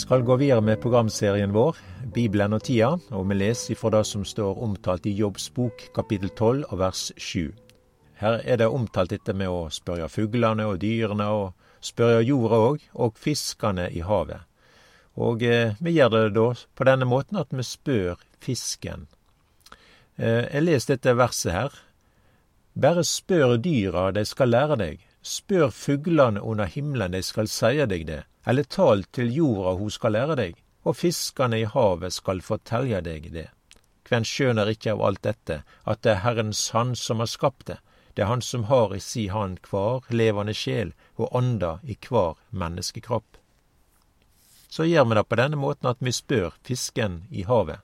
skal gå videre med programserien vår, Bibelen og tida, og vi leser ifra det som står omtalt i Jobbs bok, kapittel 12 og vers 7. Her er det omtalt dette med å spørre fuglene og dyrene, og spørre jorda òg, og fiskene i havet. Og eh, vi gjør det da på denne måten at vi spør fisken. Eh, jeg leser dette verset her. Bare spør dyra, de skal lære deg. Spør fuglene under himmelen, de skal seie deg det eller tal til jorda hun skal lære deg, og fiskane i havet skal fortelje deg det. Kven skjønner ikke av alt dette, at det er Herrens Han som har skapt det, det er Han som har i si hand hver levende sjel og ånda i hver menneskekropp. Så gjør vi det på denne måten at vi spør fisken i havet.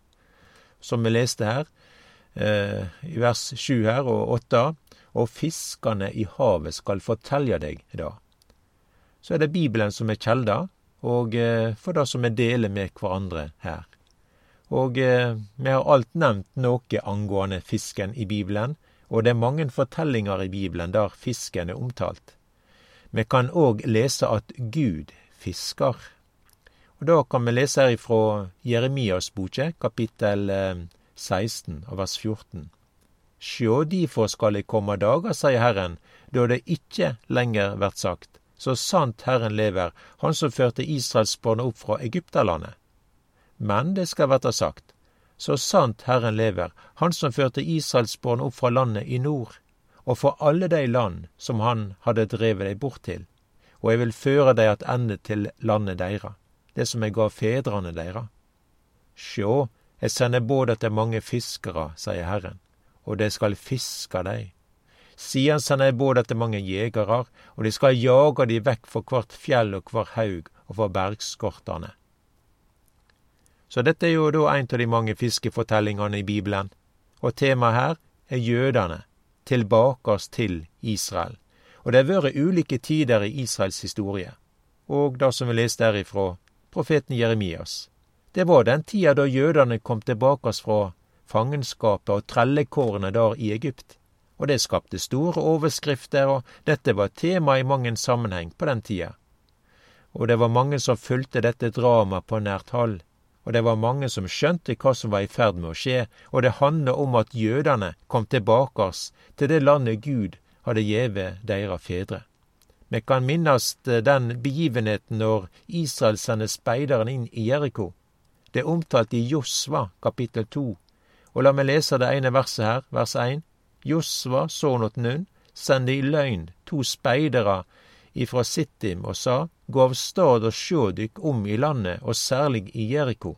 Som vi leste her, eh, i vers sju her og åtte, og fiskane i havet skal fortelle deg da så er det Bibelen som er kjelda, og eh, for det som vi deler med hverandre her. Og eh, vi har alt nevnt noe angående fisken i Bibelen, og det er mange fortellinger i Bibelen der fisken er omtalt. Vi kan òg lese at Gud fisker. Og Da kan vi lese her ifra Jeremias boke, kapittel 16 eh, vers 14. Sjå, difor skal eg komme dager, sier Herren, da det ikkje lenger vert sagt, så sant Herren lever, Han som førte Israelsbarna opp fra Egypterlandet. Men det skal verta sagt, så sant Herren lever, Han som førte Israelsbarna opp fra landet i nord, og fra alle de land som Han hadde drevet dei bort til, og jeg vil føre dei attende til landet deira, det som jeg gav fedrene deira. Sjå, jeg sender både til mange fiskere, sier Herren, og de skal fiske dei. Sidan sender eg både etter mange jegerar, og de skal jage de vekk for hvert fjell og hver haug og for bergskortane. Så dette er jo da ein av de mange fiskefortellingane i Bibelen, og temaet her er jødane, oss til Israel. Og det har vært ulike tider i Israels historie, og det som vi leste derifra profeten Jeremias. Det var den tida da jødene kom tilbakas fra fangenskapet og trellekårene der i Egypt og det skapte store overskrifter, og dette var tema i mange sammenheng på den tida. Og det var mange som fulgte dette dramaet på nært hold, og det var mange som skjønte hva som var i ferd med å skje, og det handla om at jødene kom tilbake til det landet Gud hadde gjeve deira fedre. Vi kan minnast den begivenheten når Israel sender speideren inn i Jeriko. Det er omtalt i Josva kapittel to, og la meg lese det ene verset her, vers 1. Josva, son åt Nun, sendte i løgn to speidere ifra Sittim og sa, Gå av stad og sjå dykk om i landet, og særlig i Jeriko.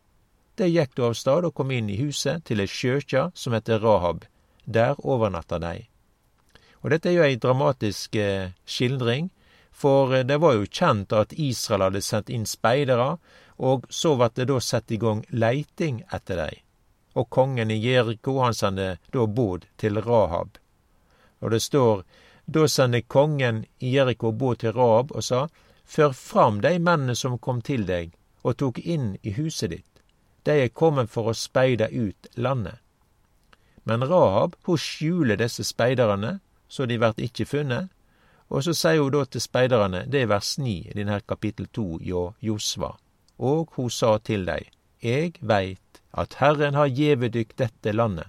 Det gikk du av stad og kom inn i huset til ei sjøkja som heter Rahab. Der overnatta dei. Og dette er jo ei dramatisk eh, skildring, for eh, det var jo kjent at Israel hadde sendt inn speidere, og så ble det da satt i gang leiting etter dei og kongen i Jeriko han sender da båd til Rahab. Og det står da sendte kongen i Jeriko båd til Rahab og sa, Før fram de mennene som kom til deg og tok inn i huset ditt. De er kommet for å speide ut landet. Men Rahab hun skjuler disse speiderne, så de vert ikke funnet. Og så sier hun da til speiderne, det er vers 9 i denne kapittel 2 hjå Josva, og hun sa til dei, Eg veit at Herren har gjeve dykk dette landet.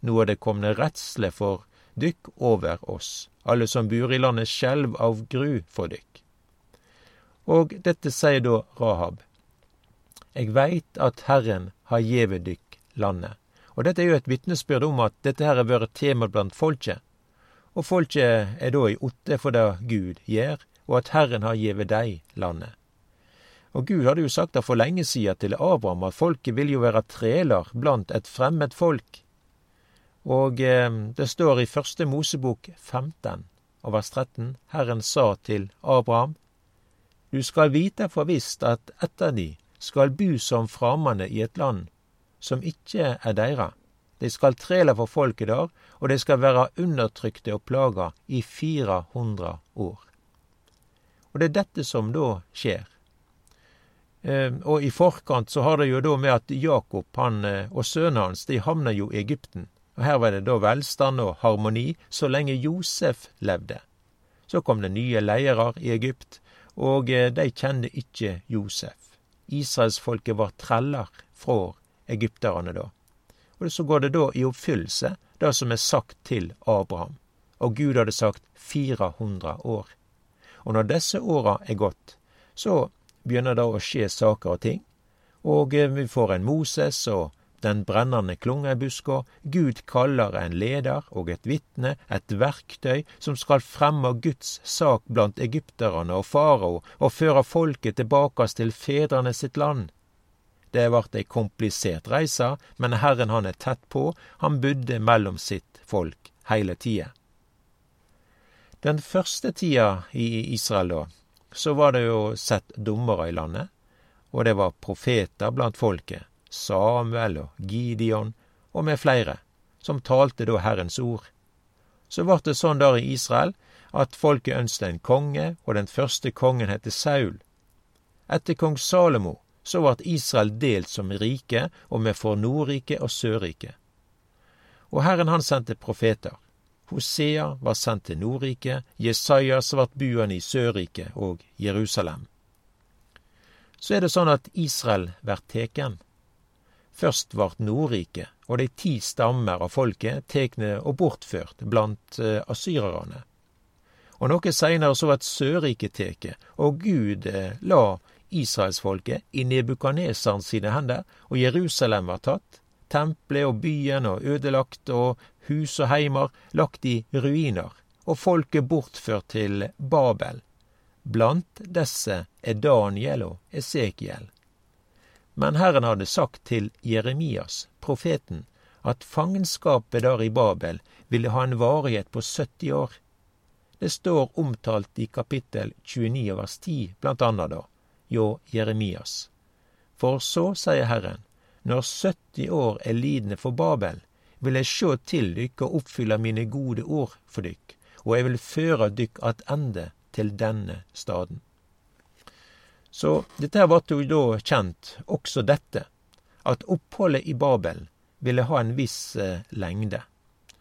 Nå er det komne redsle for dykk over oss, alle som bor i landet skjelv av gru for dykk. Og dette sier da Rahab. Eg veit at Herren har gjeve dykk landet. Og dette er jo et vitnesbyrd om at dette her har vært tema blant folket. Og folket er da i otte for det Gud gjer, og at Herren har gjeve dei landet. Og Gud hadde jo sagt det for lenge siden til Abraham at folket vil jo være treler blant et fremmed folk. Og eh, det står i første Mosebok 15 og vers 13 Herren sa til Abraham Du skal vite for visst at etter de skal bu som framande i et land som ikke er deira. De skal trele for folket der, og de skal være undertrykte og plaga i 400 år. Og det er dette som da skjer. Ehm, og i forkant så har det jo da med at Jakob han, eh, og sønnen hans de havna jo i Egypten. Og her var det da velstand og harmoni så lenge Josef levde. Så kom det nye ledere i Egypt, og eh, de kjente ikke Josef. israelsfolket var treller fra egypterne da. Og så går det da i oppfyllelse det som er sagt til Abraham. Og Gud hadde sagt 400 år. Og når disse åra er gått, så begynner det å skje saker og ting. Og eh, vi får en Moses og den brennende klungebuska. Gud kaller en leder og et vitne, et verktøy, som skal fremme Guds sak blant egypterne og farao, og føre folket tilbake til fedrene sitt land. Det vart ei komplisert reise, men Herren han er tett på, han budde mellom sitt folk heile tida. Den første tida i Israel, da, så var det jo sett dommere i landet, og det var profeter blant folket. Samuel og Gideon og med flere, som talte da Herrens ord. Så vart det sånn der i Israel at folket ønsket en konge, og den første kongen het Saul. Etter kong Salomo så vart Israel delt som rike, og vi får Nordrike og Sørrike. Og Herren han sendte profeter. Hosea var sendt til Nordrike, Jesajas vart buende i Sørrike og Jerusalem. Så er det sånn at Israel blir teken. Først vart Nordriket og de ti stammer av folket tekne og bortført blant uh, asyrerne. Og noe seinere så vart Sørriket teke, og Gud uh, la israelsfolket i Nebukaneseren sine hender, og Jerusalem var tatt. Tempelet og byen og ødelagt, og hus og heimer lagt i ruiner, og folket bortført til Babel. Blant disse er Daniel og Esekiel. Men Herren hadde sagt til Jeremias, profeten, at fangenskapet der i Babel ville ha en varighet på 70 år. Det står omtalt i kapittel 29 vers 10, blant annet da, jo Jeremias. For så, sier Herren, når 70 år er lidende for Babel, vil jeg sjå til dykk og oppfylle mine gode ord for dykk, og jeg vil føre dykk attende til denne staden. Så dette her jo da kjent, også dette, at oppholdet i Babel ville ha en viss eh, lengde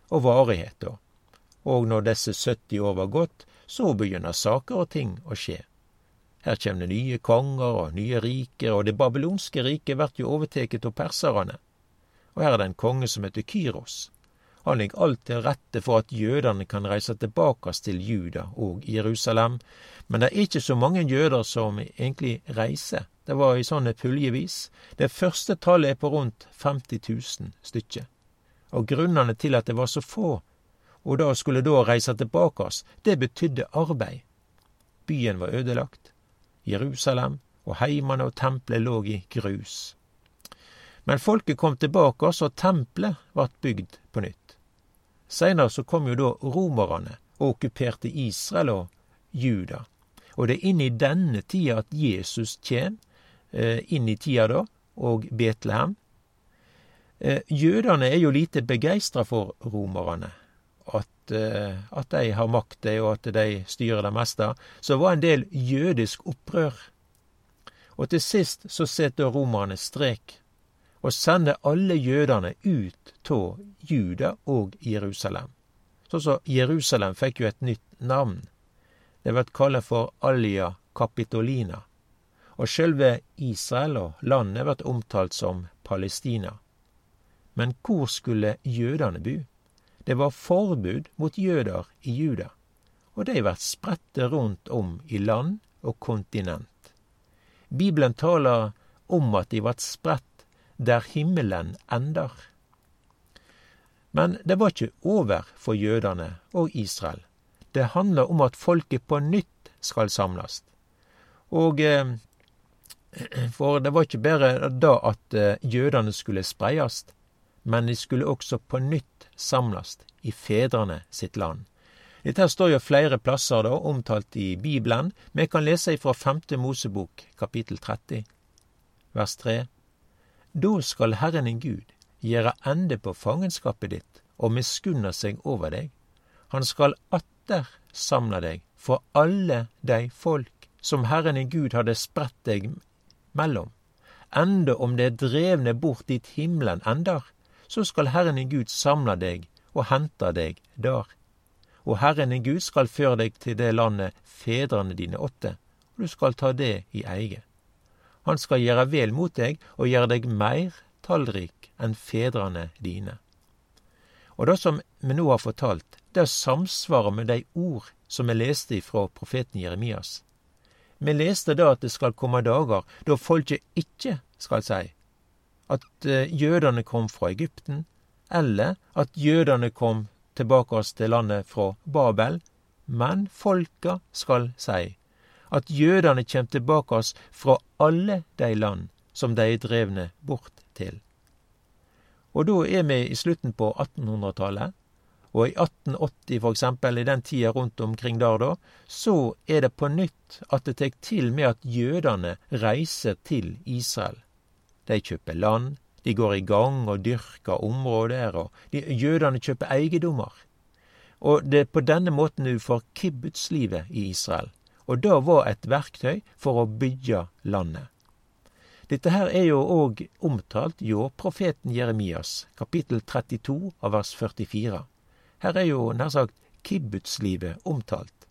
og varighet. da. Og når disse 70 år var gått, så begynner saker og ting å skje. Her kommer det nye konger og nye riker, og det babylonske riket blir jo overtatt av perserne. Og her er det en konge som heter Kyros. Han legger alt til rette for at jødene kan reise tilbake til Juda og Jerusalem, men det er ikke så mange jøder som egentlig reiser. Det var i sånne puljevis. Det første tallet er på rundt 50 000 stykker. Og grunnene til at det var så få, og da skulle da reise tilbake, det betydde arbeid. Byen var ødelagt. Jerusalem og heimene og tempelet lå i grus. Men folket kom tilbake, og tempelet ble bygd på nytt. Seinere så kom jo da romerne og okkuperte Israel og Juda. Og det er inn i denne tida at Jesus kjem, eh, inn i tida da, og Betlehem. Eh, jødene er jo lite begeistra for romerne. At, eh, at de har makt, og at de styrer det meste. Så det var en del jødisk opprør. Og til sist så setter romerne strek og sende alle jødene ut av Juda og Jerusalem. Så så Jerusalem fikk jo et nytt navn. Det ble kalt for Alia Capitolina. Og sjølve Israel og landet ble omtalt som Palestina. Men hvor skulle jødene bo? Det var forbud mot jøder i Juda, og de ble spredte rundt om i land og kontinent. Bibelen taler om at de ble spredt der himmelen ender. Men det var ikke over for jødene og Israel. Det handler om at folket på nytt skal samles. Og eh, For det var ikke bare da at eh, jødene skulle spreies, men de skulle også på nytt samles i fedrene sitt land. Dette står jo flere plasser da, omtalt i Bibelen, Vi kan lese ifra 5. Mosebok, kapittel 30, vers 3. Da skal Herren din Gud gjøre ende på fangenskapet ditt og miskunne seg over deg. Han skal atter samle deg for alle de folk som Herren din Gud hadde spredt deg mellom. Enda om det er drevne bort dit himmelen ender, så skal Herren din Gud samle deg og hente deg der. Og Herren din Gud skal føre deg til det landet fedrene dine åtte, og du skal ta det i eie. Han skal gjøre vel mot deg og gjøre deg mer tallrik enn fedrene dine. Og det som vi nå har fortalt, det samsvarer med de ord som vi leste ifra profeten Jeremias. Vi leste da at det skal komme dager da folket ikke skal si at eh, jødene kom fra Egypten, eller at jødene kom tilbake oss til landet fra Babel, men folka skal si at jødene kjem tilbake oss fra alle de land som de er drevne bort til. Og da er vi i slutten på 1800-tallet, og i 1880 for eksempel, i den tida rundt omkring der da, så er det på nytt at det tek til med at jødene reiser til Israel. De kjøper land, de går i gang og dyrker områder, og de, jødene kjøper eiendommer. Og det er på denne måten du får kibbutzlivet i Israel. Og det var et verktøy for å bygge landet. Dette her er jo òg omtalt hjå profeten Jeremias, kapittel 32 av vers 44. Her er jo nær sagt kibbutzlivet omtalt.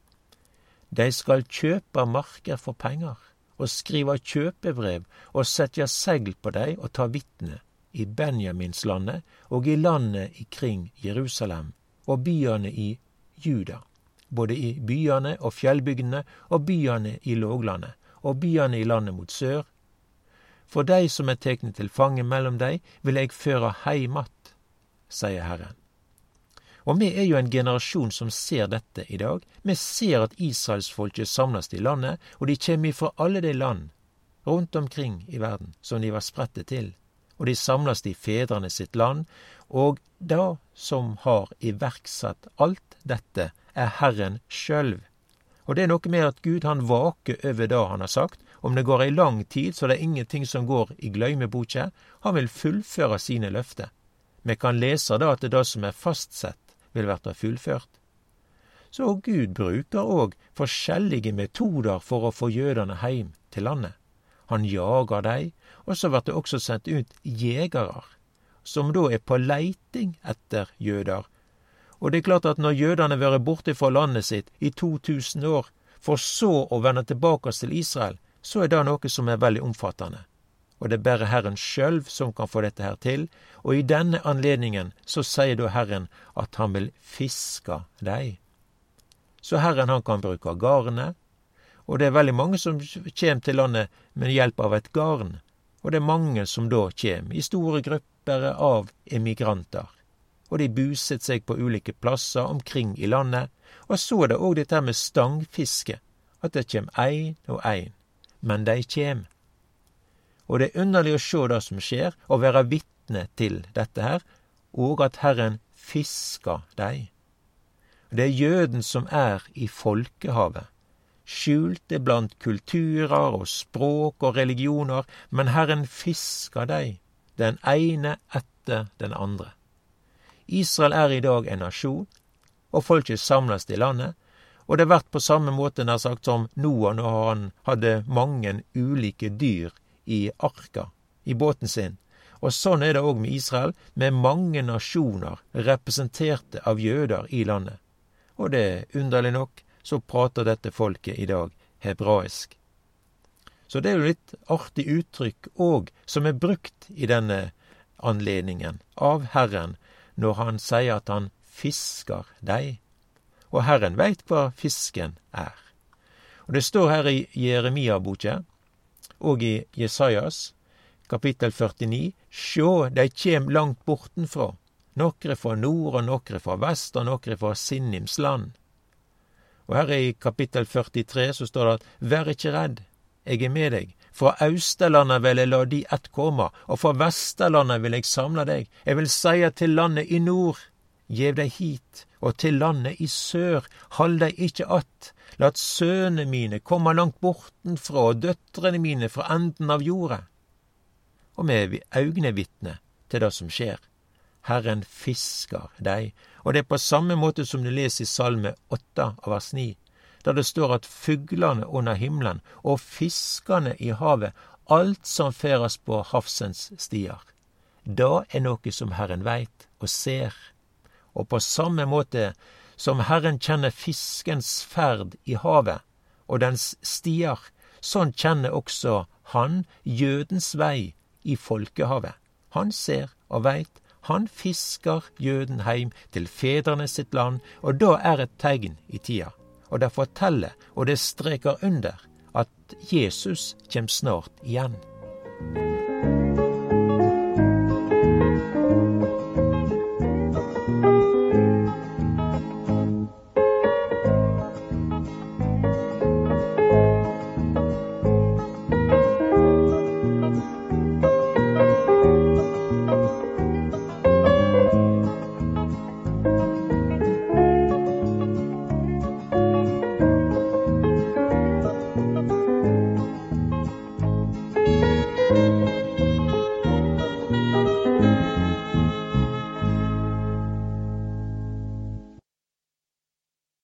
De skal kjøpe marker for penger og skrive kjøpebrev og sette segl på dei og ta vitne i Benjaminslandet og i landet ikring Jerusalem og byane i Juda, både i byane og fjellbygdene og byane i låglandet og byane i landet mot sør. For dei som er tekne til fange mellom dei, vil eg føre heim att, sier Herren. Og vi er jo en generasjon som ser dette i dag. Vi ser at israelsfolket samles i landet, og de kjem ifra alle de land rundt omkring i verden som de var spredte til. Og de samles i fedrene sitt land, og da som har iverksatt alt dette, er Herren sjølv. Og det er noe med at Gud han vaker over det han har sagt. Om det går ei lang tid, så det er ingenting som går i gløymeboka. Han vil fullføre sine løfter. Vi kan lese da at det det som er fastsett, vil verta fullført. Så Gud bruker òg forskjellige metoder for å få jødene heim til landet. Han jager dei, og så vert det også sendt ut jegere, som da er på leiting etter jøder. Og det er klart at når jødene har vært borte fra landet sitt i 2000 år, for så å vende tilbake til Israel, så er det noe som er veldig omfattende og det er bare Herren sjøl som kan få dette her til. Og i denne anledningen så sier da Herren at han vil fiske dei. Så Herren han kan bruke garnet, og det er veldig mange som kjem til landet med hjelp av et garn. Og det er mange som da kjem, i store grupper av emigranter. Og de buset seg på ulike plasser omkring i landet. Og så er det òg dette med stangfiske, at det kjem ein og ein. Men dei kjem. Og det er underlig å sjå det som skjer, og være vitne til dette her, og at Herren fiskar dei. Det er jøden som er i folkehavet, skjulte blant kulturer og språk og religioner, men Herren fisker dei, den ene etter den andre. Israel er i dag en nasjon, og folket samles i landet, og det har vært på samme måte nær sagt som Noah når han hadde mange ulike dyr i arka, i båten sin. Og sånn er det òg med Israel, med mange nasjoner representerte av jøder i landet. Og det er underlig nok, så prater dette folket i dag hebraisk. Så det er jo litt artig uttrykk òg, som er brukt i denne anledningen av Herren, når han sier at han fisker deg. Og Herren veit hva fisken er. Og det står her i Jeremia-boka og i Jesajas, kapittel 49, sjå, dei kjem langt bortenfra, nokre fra nord og nokre fra vest og nokre fra Sinnims land. Og her i kapittel 43 så står det at vær ikkje redd, eg er med deg. Fra Austerlandet vil eg la de ett komme, og fra Vesterlandet vil eg samle deg. Eg vil seie til landet i nord, gjev deg hit, og til landet i sør, hold deg ikkje att, Lat sønnene mine komme langt bortenfra og døtrene mine fra enden av jorda. Og vi er augnevitne til det som skjer. Herren fisker dei, og det er på samme måte som du leser i Salme 8 av vers 9, der det står at fuglene under himmelen og fiskane i havet, alt som ferast på havsens stier. Det er noe som Herren veit og ser. Og på samme måte som Herren kjenner fiskens ferd i havet og dens stier, sånn kjenner også han jødens vei i folkehavet. Han ser og veit, han fisker jøden heim til fedrene sitt land, og da er et tegn i tida og det forteller, og det streker under, at Jesus kjem snart igjen.